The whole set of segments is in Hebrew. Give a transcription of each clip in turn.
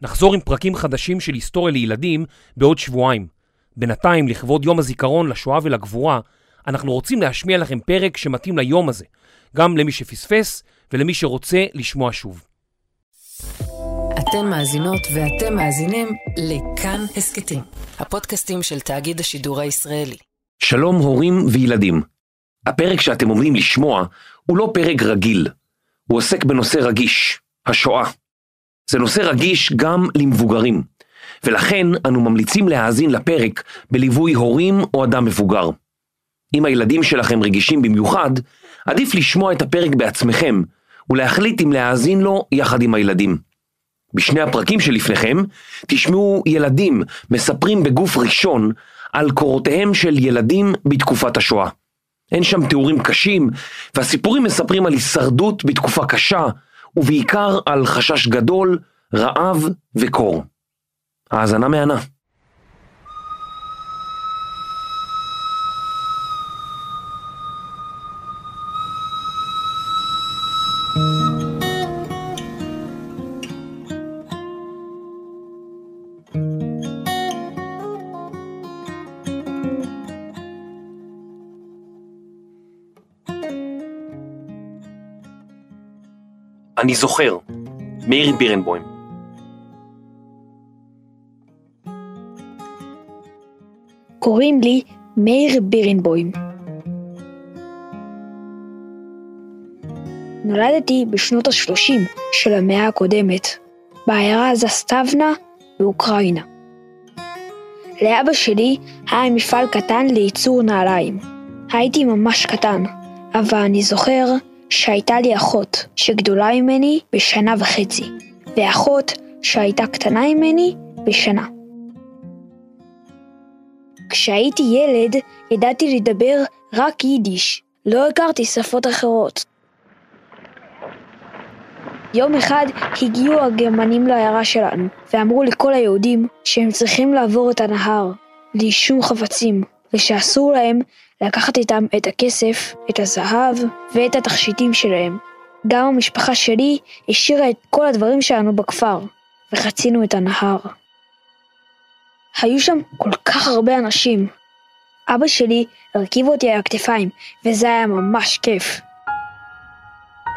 נחזור עם פרקים חדשים של היסטוריה לילדים בעוד שבועיים. בינתיים, לכבוד יום הזיכרון לשואה ולגבורה, אנחנו רוצים להשמיע לכם פרק שמתאים ליום הזה, גם למי שפספס ולמי שרוצה לשמוע שוב. אתן מאזינות ואתם מאזינים לכאן הסכתים, הפודקאסטים של תאגיד השידור הישראלי. שלום הורים וילדים. הפרק שאתם עומדים לשמוע הוא לא פרק רגיל, הוא עוסק בנושא רגיש, השואה. זה נושא רגיש גם למבוגרים, ולכן אנו ממליצים להאזין לפרק בליווי הורים או אדם מבוגר. אם הילדים שלכם רגישים במיוחד, עדיף לשמוע את הפרק בעצמכם ולהחליט אם להאזין לו יחד עם הילדים. בשני הפרקים שלפניכם תשמעו ילדים מספרים בגוף ראשון על קורותיהם של ילדים בתקופת השואה. אין שם תיאורים קשים, והסיפורים מספרים על הישרדות בתקופה קשה, ובעיקר על חשש גדול, רעב וקור. האזנה מהנה. אני זוכר, מאיר בירנבוים. קוראים לי מאיר בירנבוים. נולדתי בשנות ה-30 של המאה הקודמת, בעיירה זסטבנה באוקראינה. לאבא שלי היה מפעל קטן לייצור נעליים. הייתי ממש קטן, אבל אני זוכר שהייתה לי אחות שגדולה ממני בשנה וחצי, ואחות שהייתה קטנה ממני בשנה. כשהייתי ילד ידעתי לדבר רק יידיש, לא הכרתי שפות אחרות. יום אחד הגיעו הגרמנים לעיירה שלנו, ואמרו לכל היהודים שהם צריכים לעבור את הנהר, בלי שום חפצים, ושאסור להם לקחת איתם את הכסף, את הזהב ואת התכשיטים שלהם. גם המשפחה שלי השאירה את כל הדברים שלנו בכפר, וחצינו את הנהר. היו שם כל כך הרבה אנשים. אבא שלי הרכיב אותי על הכתפיים, וזה היה ממש כיף.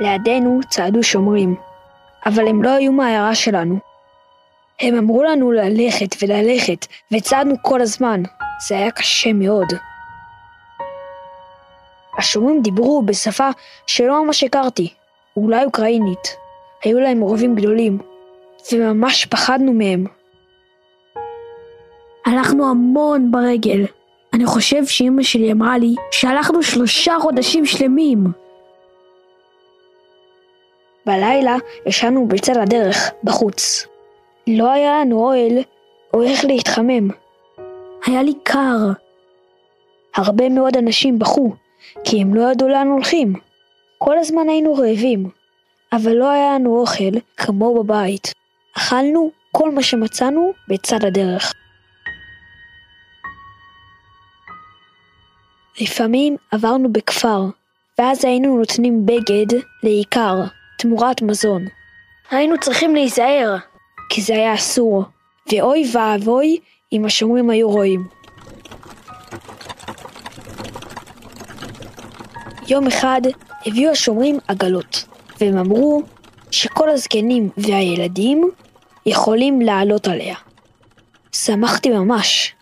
לידינו צעדו שומרים, אבל הם לא היו מהעיירה שלנו. הם אמרו לנו ללכת וללכת, וצעדנו כל הזמן. זה היה קשה מאוד. השומרים דיברו בשפה שלא ממש הכרתי, אולי אוקראינית. היו להם רובים גדולים, וממש פחדנו מהם. הלכנו המון ברגל. אני חושב שאימא שלי אמרה לי שהלכנו שלושה חודשים שלמים. בלילה ישנו בצד הדרך, בחוץ. לא היה לנו אוהל או איך להתחמם. היה לי קר. הרבה מאוד אנשים בכו, כי הם לא ידעו לאן הולכים. כל הזמן היינו רעבים, אבל לא היה לנו אוכל כמו בבית. אכלנו כל מה שמצאנו בצד הדרך. לפעמים עברנו בכפר, ואז היינו נותנים בגד לעיקר, תמורת מזון. היינו צריכים להיזהר, כי זה היה אסור, ואוי ואבוי אם השומרים היו רואים. יום אחד הביאו השומרים עגלות, והם אמרו שכל הזקנים והילדים יכולים לעלות עליה. שמחתי ממש.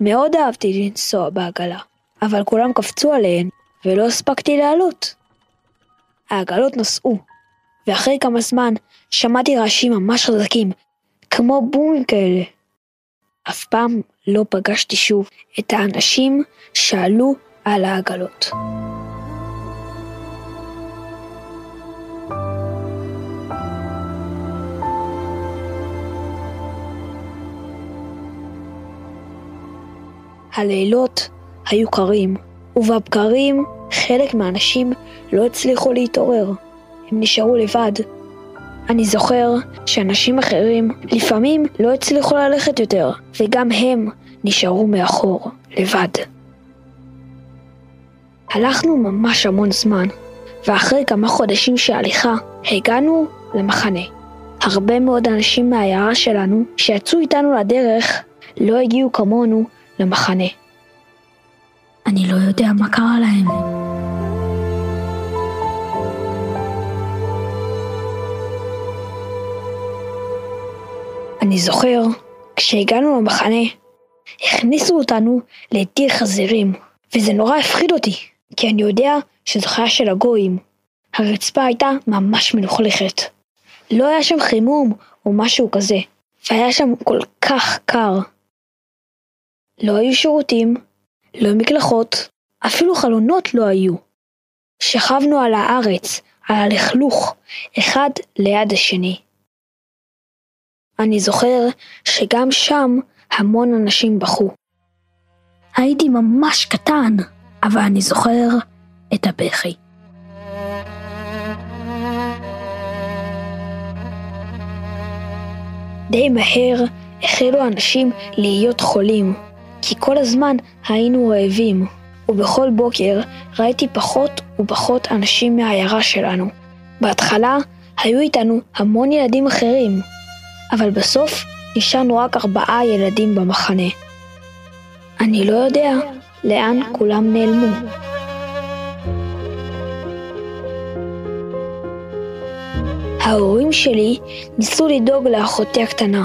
מאוד אהבתי לנסוע בעגלה, אבל כולם קפצו עליהן, ולא הספקתי לעלות. העגלות נסעו, ואחרי כמה זמן שמעתי רעשים ממש חזקים, כמו בומים כאלה. אף פעם לא פגשתי שוב את האנשים שעלו על העגלות. הלילות היו קרים, ובבקרים חלק מהאנשים לא הצליחו להתעורר. הם נשארו לבד. אני זוכר שאנשים אחרים לפעמים לא הצליחו ללכת יותר, וגם הם נשארו מאחור, לבד. הלכנו ממש המון זמן, ואחרי כמה חודשים של הליכה, הגענו למחנה. הרבה מאוד אנשים מהעיירה שלנו שיצאו איתנו לדרך לא הגיעו כמונו למחנה. אני לא יודע מה קרה להם. אני זוכר, כשהגענו למחנה, הכניסו אותנו לדיר חזירים, וזה נורא הפחיד אותי, כי אני יודע שזו חיה של הגויים. הרצפה הייתה ממש מלוכלכת. לא היה שם חימום או משהו כזה, והיה שם כל כך קר. לא היו שירותים, לא מקלחות, אפילו חלונות לא היו. שכבנו על הארץ, על הלכלוך, אחד ליד השני. אני זוכר שגם שם המון אנשים בכו. הייתי ממש קטן, אבל אני זוכר את הבכי. די מהר החלו אנשים להיות חולים, כי כל הזמן היינו רעבים, ובכל בוקר ראיתי פחות ופחות אנשים מהעיירה שלנו. בהתחלה היו איתנו המון ילדים אחרים, אבל בסוף נשארנו רק ארבעה ילדים במחנה. אני לא יודע לאן כולם נעלמו. ההורים שלי ניסו לדאוג לאחותי הקטנה,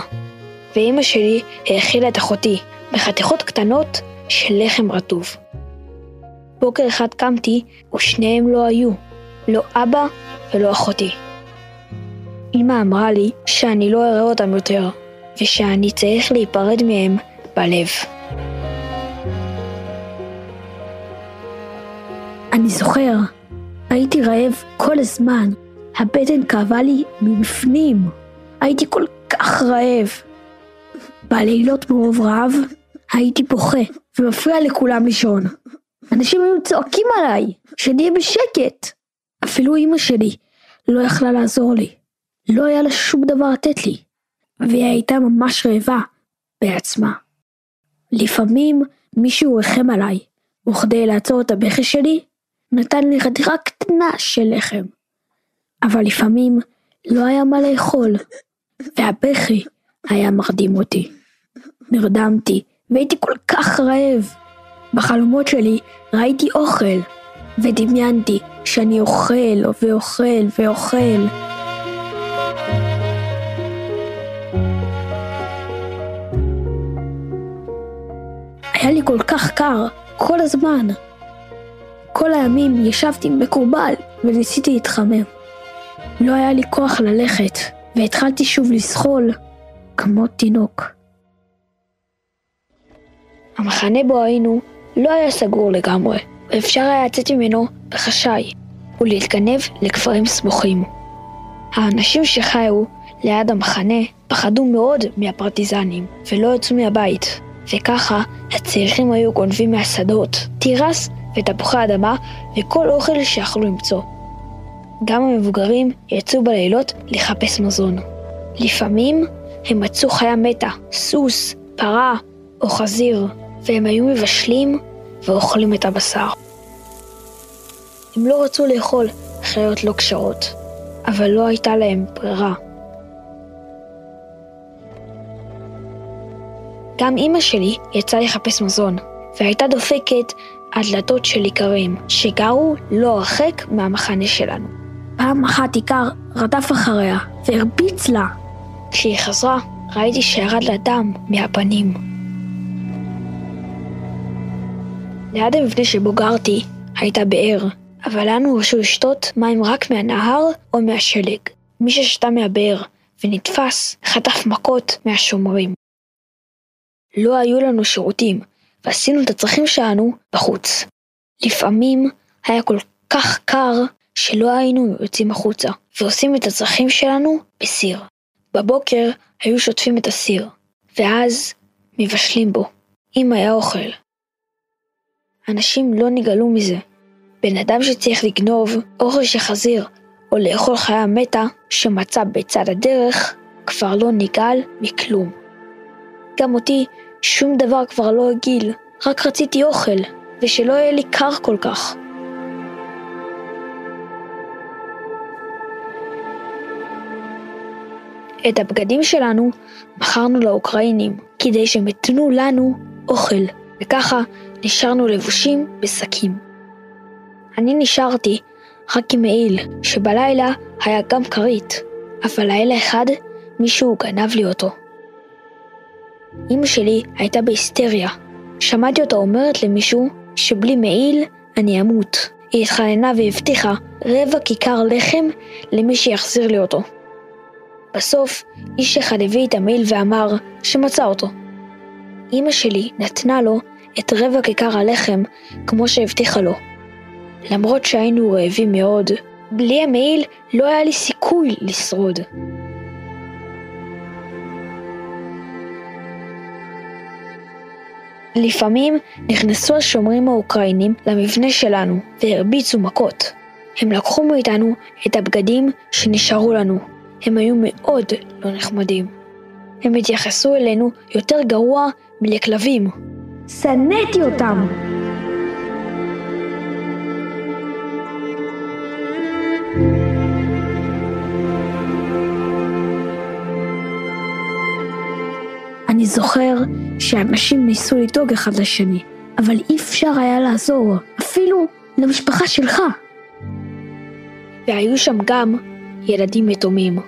ואימא שלי האכילה את אחותי בחתיכות קטנות של לחם רטוב. בוקר אחד קמתי ושניהם לא היו, לא אבא ולא אחותי. אמא אמרה לי שאני לא אראה אותם יותר, ושאני צריך להיפרד מהם בלב. אני זוכר, הייתי רעב כל הזמן, הבטן כאבה לי מבפנים. הייתי כל כך רעב. בלילות מרוב רעב הייתי בוכה ומפריע לכולם לישון. אנשים היו צועקים עליי, שאני אהיה בשקט. אפילו אמא שלי לא יכלה לעזור לי. לא היה לה שום דבר לתת לי. והיא הייתה ממש רעבה בעצמה. לפעמים מישהו ריחם עליי, וכדי לעצור את הבכי שלי, נתן לי חתיכה קטנה של לחם. אבל לפעמים לא היה מה לאכול, והבכי היה מרדים אותי. נרדמתי, והייתי כל כך רעב. בחלומות שלי ראיתי אוכל, ודמיינתי שאני אוכל ואוכל ואוכל. היה לי כל כך קר, כל הזמן. כל הימים ישבתי מקובל וניסיתי להתחמם. לא היה לי כוח ללכת, והתחלתי שוב לזחול כמו תינוק. המחנה בו היינו לא היה סגור לגמרי, ואפשר היה לצאת ממנו בחשאי, ולהתגנב לכפרים סמוכים. האנשים שחיו ליד המחנה פחדו מאוד מהפרטיזנים, ולא יצאו מהבית, וככה הצעירים היו גונבים מהשדות, תירס ותפוחי אדמה וכל אוכל שיכלו למצוא. גם המבוגרים יצאו בלילות לחפש מזון. לפעמים הם מצאו חיה מתה, סוס, פרה או חזיר, והם היו מבשלים ואוכלים את הבשר. הם לא רצו לאכול חיות לא כשרות, אבל לא הייתה להם ברירה. גם אמא שלי יצאה לחפש מזון, והייתה דופקת על דלתות של איכרים, שגרו לא הרחק מהמחנה שלנו. פעם אחת איכר רדף אחריה והרביץ לה. כשהיא חזרה, ראיתי שירד לה דם מהפנים. ליד המבנה שבו גרתי הייתה באר, אבל לנו רשו לשתות מים רק מהנהר או מהשלג. מי ששתה מהבאר ונתפס, חטף מכות מהשומרים. לא היו לנו שירותים, ועשינו את הצרכים שלנו בחוץ. לפעמים היה כל כך קר שלא היינו יוצאים החוצה, ועושים את הצרכים שלנו בסיר. בבוקר היו שוטפים את הסיר, ואז מבשלים בו, אם היה אוכל. אנשים לא נגאלו מזה. בן אדם שצריך לגנוב אוכל של חזיר, או לאכול חיה מתה שמצא בצד הדרך, כבר לא נגאל מכלום. גם אותי שום דבר כבר לא הגיל, רק רציתי אוכל, ושלא יהיה לי קר כל כך. את הבגדים שלנו מכרנו לאוקראינים, כדי שהם יתנו לנו אוכל, וככה נשארנו לבושים בשקים. אני נשארתי רק עם מעיל, שבלילה היה גם כרית, אבל לילה אחד מישהו גנב לי אותו. אמא שלי הייתה בהיסטריה. שמעתי אותה אומרת למישהו שבלי מעיל אני אמות. היא התחננה והבטיחה רבע כיכר לחם למי שיחזיר לי אותו. בסוף, איש אחד הביא את המעיל ואמר שמצא אותו. אמא שלי נתנה לו את רבע כיכר הלחם כמו שהבטיחה לו. למרות שהיינו רעבים מאוד, בלי המעיל לא היה לי סיכוי לשרוד. לפעמים נכנסו השומרים האוקראינים למבנה שלנו והרביצו מכות. הם לקחו מאיתנו את הבגדים שנשארו לנו. הם היו מאוד לא נחמדים. הם התייחסו אלינו יותר גרוע מלכלבים. שנאתי אותם! זוכר שאנשים ניסו לדאוג אחד לשני, אבל אי אפשר היה לעזור, אפילו למשפחה שלך. והיו שם גם ילדים יתומים.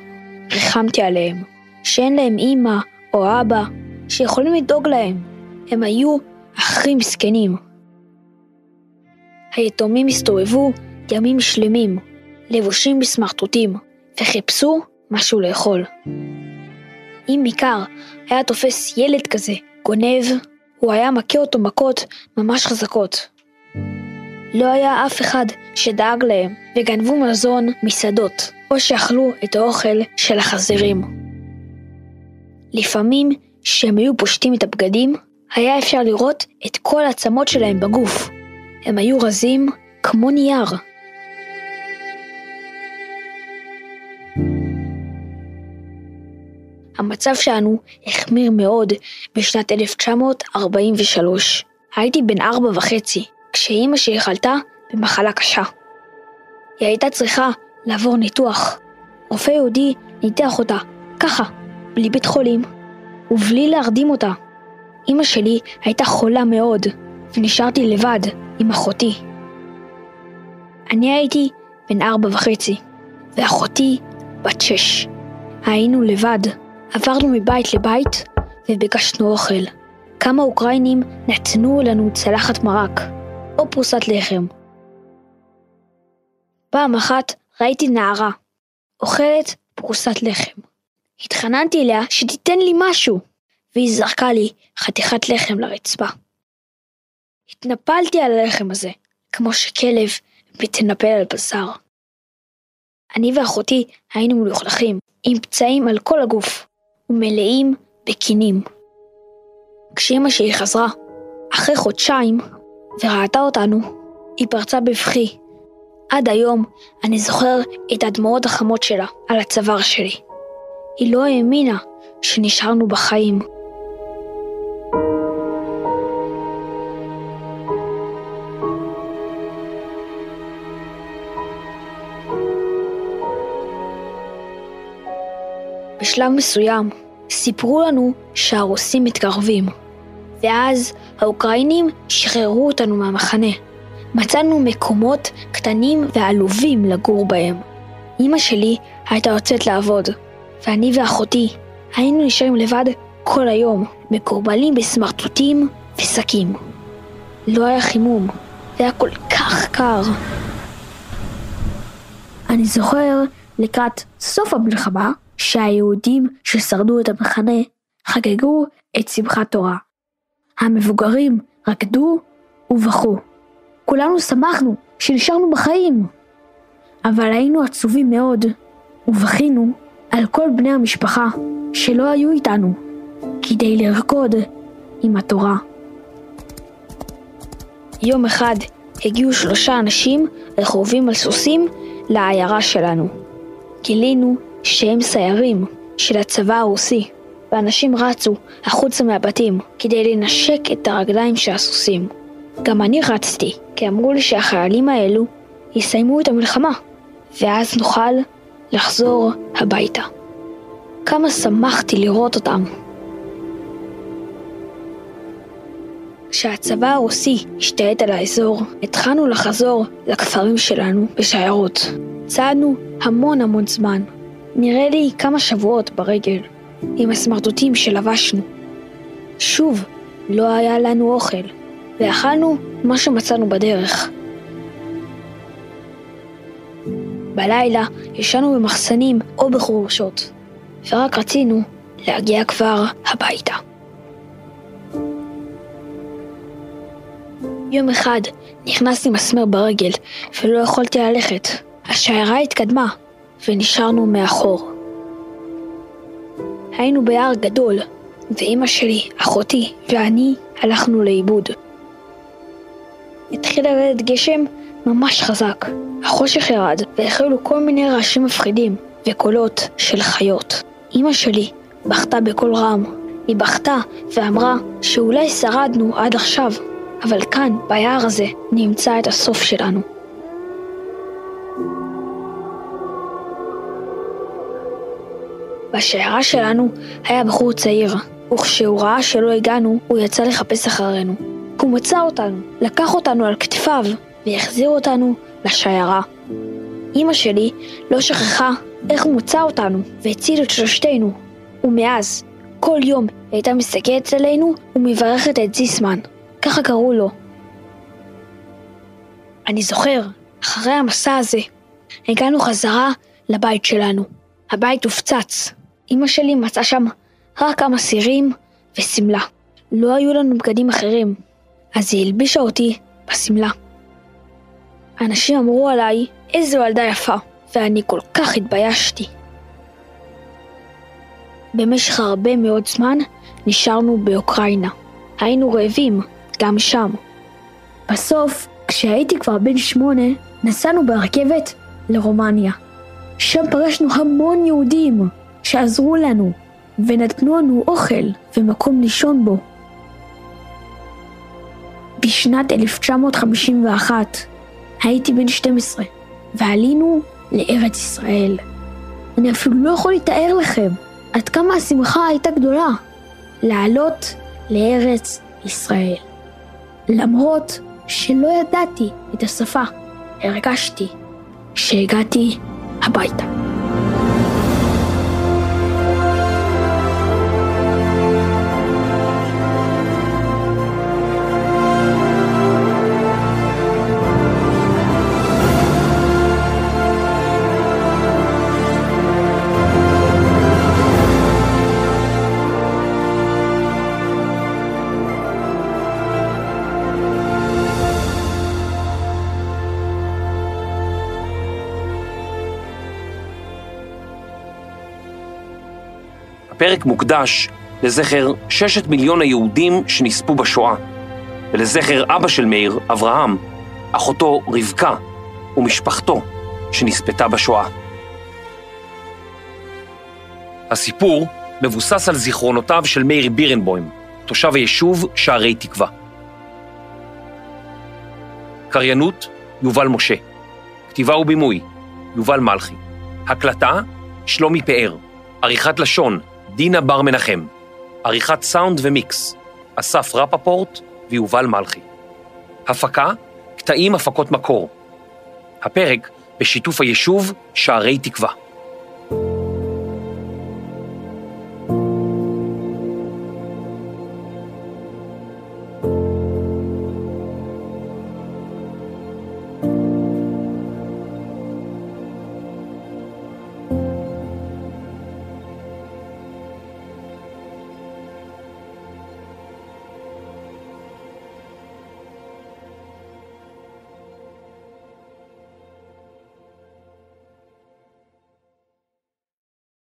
ריחמתי עליהם, שאין להם אימא או אבא שיכולים לדאוג להם. הם היו הכי מסכנים. היתומים הסתובבו ימים שלמים, לבושים בסמרטוטים, וחיפשו משהו לאכול. אם עיקר היה תופס ילד כזה, גונב, הוא היה מכה אותו מכות ממש חזקות. לא היה אף אחד שדאג להם, וגנבו מזון משדות, או שאכלו את האוכל של החזירים. לפעמים, כשהם היו פושטים את הבגדים, היה אפשר לראות את כל העצמות שלהם בגוף. הם היו רזים כמו נייר. המצב שלנו החמיר מאוד בשנת 1943. הייתי בן ארבע וחצי, כשאימא שלי חלתה במחלה קשה. היא הייתה צריכה לעבור ניתוח. רופא יהודי ניתח אותה, ככה, בלי בית חולים, ובלי להרדים אותה. אימא שלי הייתה חולה מאוד, ונשארתי לבד עם אחותי. אני הייתי בן ארבע וחצי, ואחותי בת שש. היינו לבד. עברנו מבית לבית וביקשנו אוכל. כמה אוקראינים נתנו לנו צלחת מרק, או פרוסת לחם. פעם אחת ראיתי נערה, אוכלת פרוסת לחם. התחננתי אליה שתיתן לי משהו, והיא זרקה לי חתיכת לחם לרצפה. התנפלתי על הלחם הזה, כמו שכלב מתנפל על בשר. אני ואחותי היינו מלוכלכים, עם פצעים על כל הגוף. ומלאים בקינים. כשאמא שלי חזרה, אחרי חודשיים, וראתה אותנו, היא פרצה בבכי. עד היום אני זוכר את הדמעות החמות שלה על הצוואר שלי. היא לא האמינה שנשארנו בחיים. בשלב מסוים סיפרו לנו שהרוסים מתקרבים, ואז האוקראינים שחררו אותנו מהמחנה. מצאנו מקומות קטנים ועלובים לגור בהם. אמא שלי הייתה יוצאת לעבוד, ואני ואחותי היינו נשארים לבד כל היום, מקורבלים בסמרטוטים ושקים. לא היה חימום, זה היה כל כך קר. אני זוכר לקראת סוף המלחמה, שהיהודים ששרדו את המחנה חגגו את שמחת תורה. המבוגרים רקדו ובכו. כולנו שמחנו שנשארנו בחיים. אבל היינו עצובים מאוד, ובכינו על כל בני המשפחה שלא היו איתנו, כדי לרקוד עם התורה. יום אחד הגיעו שלושה אנשים רכובים על סוסים לעיירה שלנו. גילינו שהם סיירים של הצבא הרוסי, ואנשים רצו החוצה מהבתים כדי לנשק את הרגליים של הסוסים. גם אני רצתי, כי אמרו לי שהחיילים האלו יסיימו את המלחמה, ואז נוכל לחזור הביתה. כמה שמחתי לראות אותם. כשהצבא הרוסי השתלט על האזור, התחלנו לחזור לכפרים שלנו בשיירות. צעדנו המון המון זמן, נראה לי כמה שבועות ברגל, עם הסמרטוטים שלבשנו. שוב, לא היה לנו אוכל, ואכלנו מה שמצאנו בדרך. בלילה ישנו במחסנים או בחורשות, ורק רצינו להגיע כבר הביתה. יום אחד נכנסתי מסמר ברגל ולא יכולתי ללכת. השיירה התקדמה ונשארנו מאחור. היינו ביער גדול, ואימא שלי, אחותי ואני הלכנו לאיבוד. התחיל לרדת גשם ממש חזק. החושך ירד, והחלו כל מיני רעשים מפחידים וקולות של חיות. אמא שלי בכתה בקול רם. היא בכתה ואמרה שאולי שרדנו עד עכשיו, אבל כאן, ביער הזה, נמצא את הסוף שלנו. בשיירה שלנו היה בחור צעיר, וכשהוא ראה שלא הגענו, הוא יצא לחפש אחרינו. הוא מצא אותנו, לקח אותנו על כתפיו, והחזיר אותנו לשיירה. אמא שלי לא שכחה איך הוא מצא אותנו, והציל את שלושתנו. ומאז, כל יום היא הייתה מסתכלת עלינו ומברכת את זיסמן. ככה קראו לו. אני זוכר, אחרי המסע הזה, הגענו חזרה לבית שלנו. הבית הופצץ. אמא שלי מצאה שם רק כמה סירים ושמלה. לא היו לנו בגדים אחרים, אז היא הלבישה אותי בשמלה. אנשים אמרו עליי, איזו ילדה יפה, ואני כל כך התביישתי. במשך הרבה מאוד זמן נשארנו באוקראינה. היינו רעבים, גם שם. בסוף, כשהייתי כבר בן שמונה, נסענו ברכבת לרומניה. שם פגשנו המון יהודים שעזרו לנו ונתנו לנו אוכל ומקום לישון בו. בשנת 1951 הייתי בן 12 ועלינו לארץ ישראל. אני אפילו לא יכול לתאר לכם עד כמה השמחה הייתה גדולה לעלות לארץ ישראל. למרות שלא ידעתי את השפה, הרגשתי שהגעתי הביתה. הפרק מוקדש לזכר ששת מיליון היהודים שנספו בשואה, ולזכר אבא של מאיר, אברהם, אחותו רבקה ומשפחתו שנספתה בשואה. הסיפור מבוסס על זיכרונותיו של מאיר בירנבוים, תושב היישוב שערי תקווה. קריינות, יובל משה. כתיבה ובימוי, יובל מלכי. הקלטה, שלומי פאר. עריכת לשון, דינה בר מנחם. עריכת סאונד ומיקס, אסף רפפורט ויובל מלכי. הפקה, קטעים הפקות מקור. הפרק בשיתוף היישוב שערי תקווה.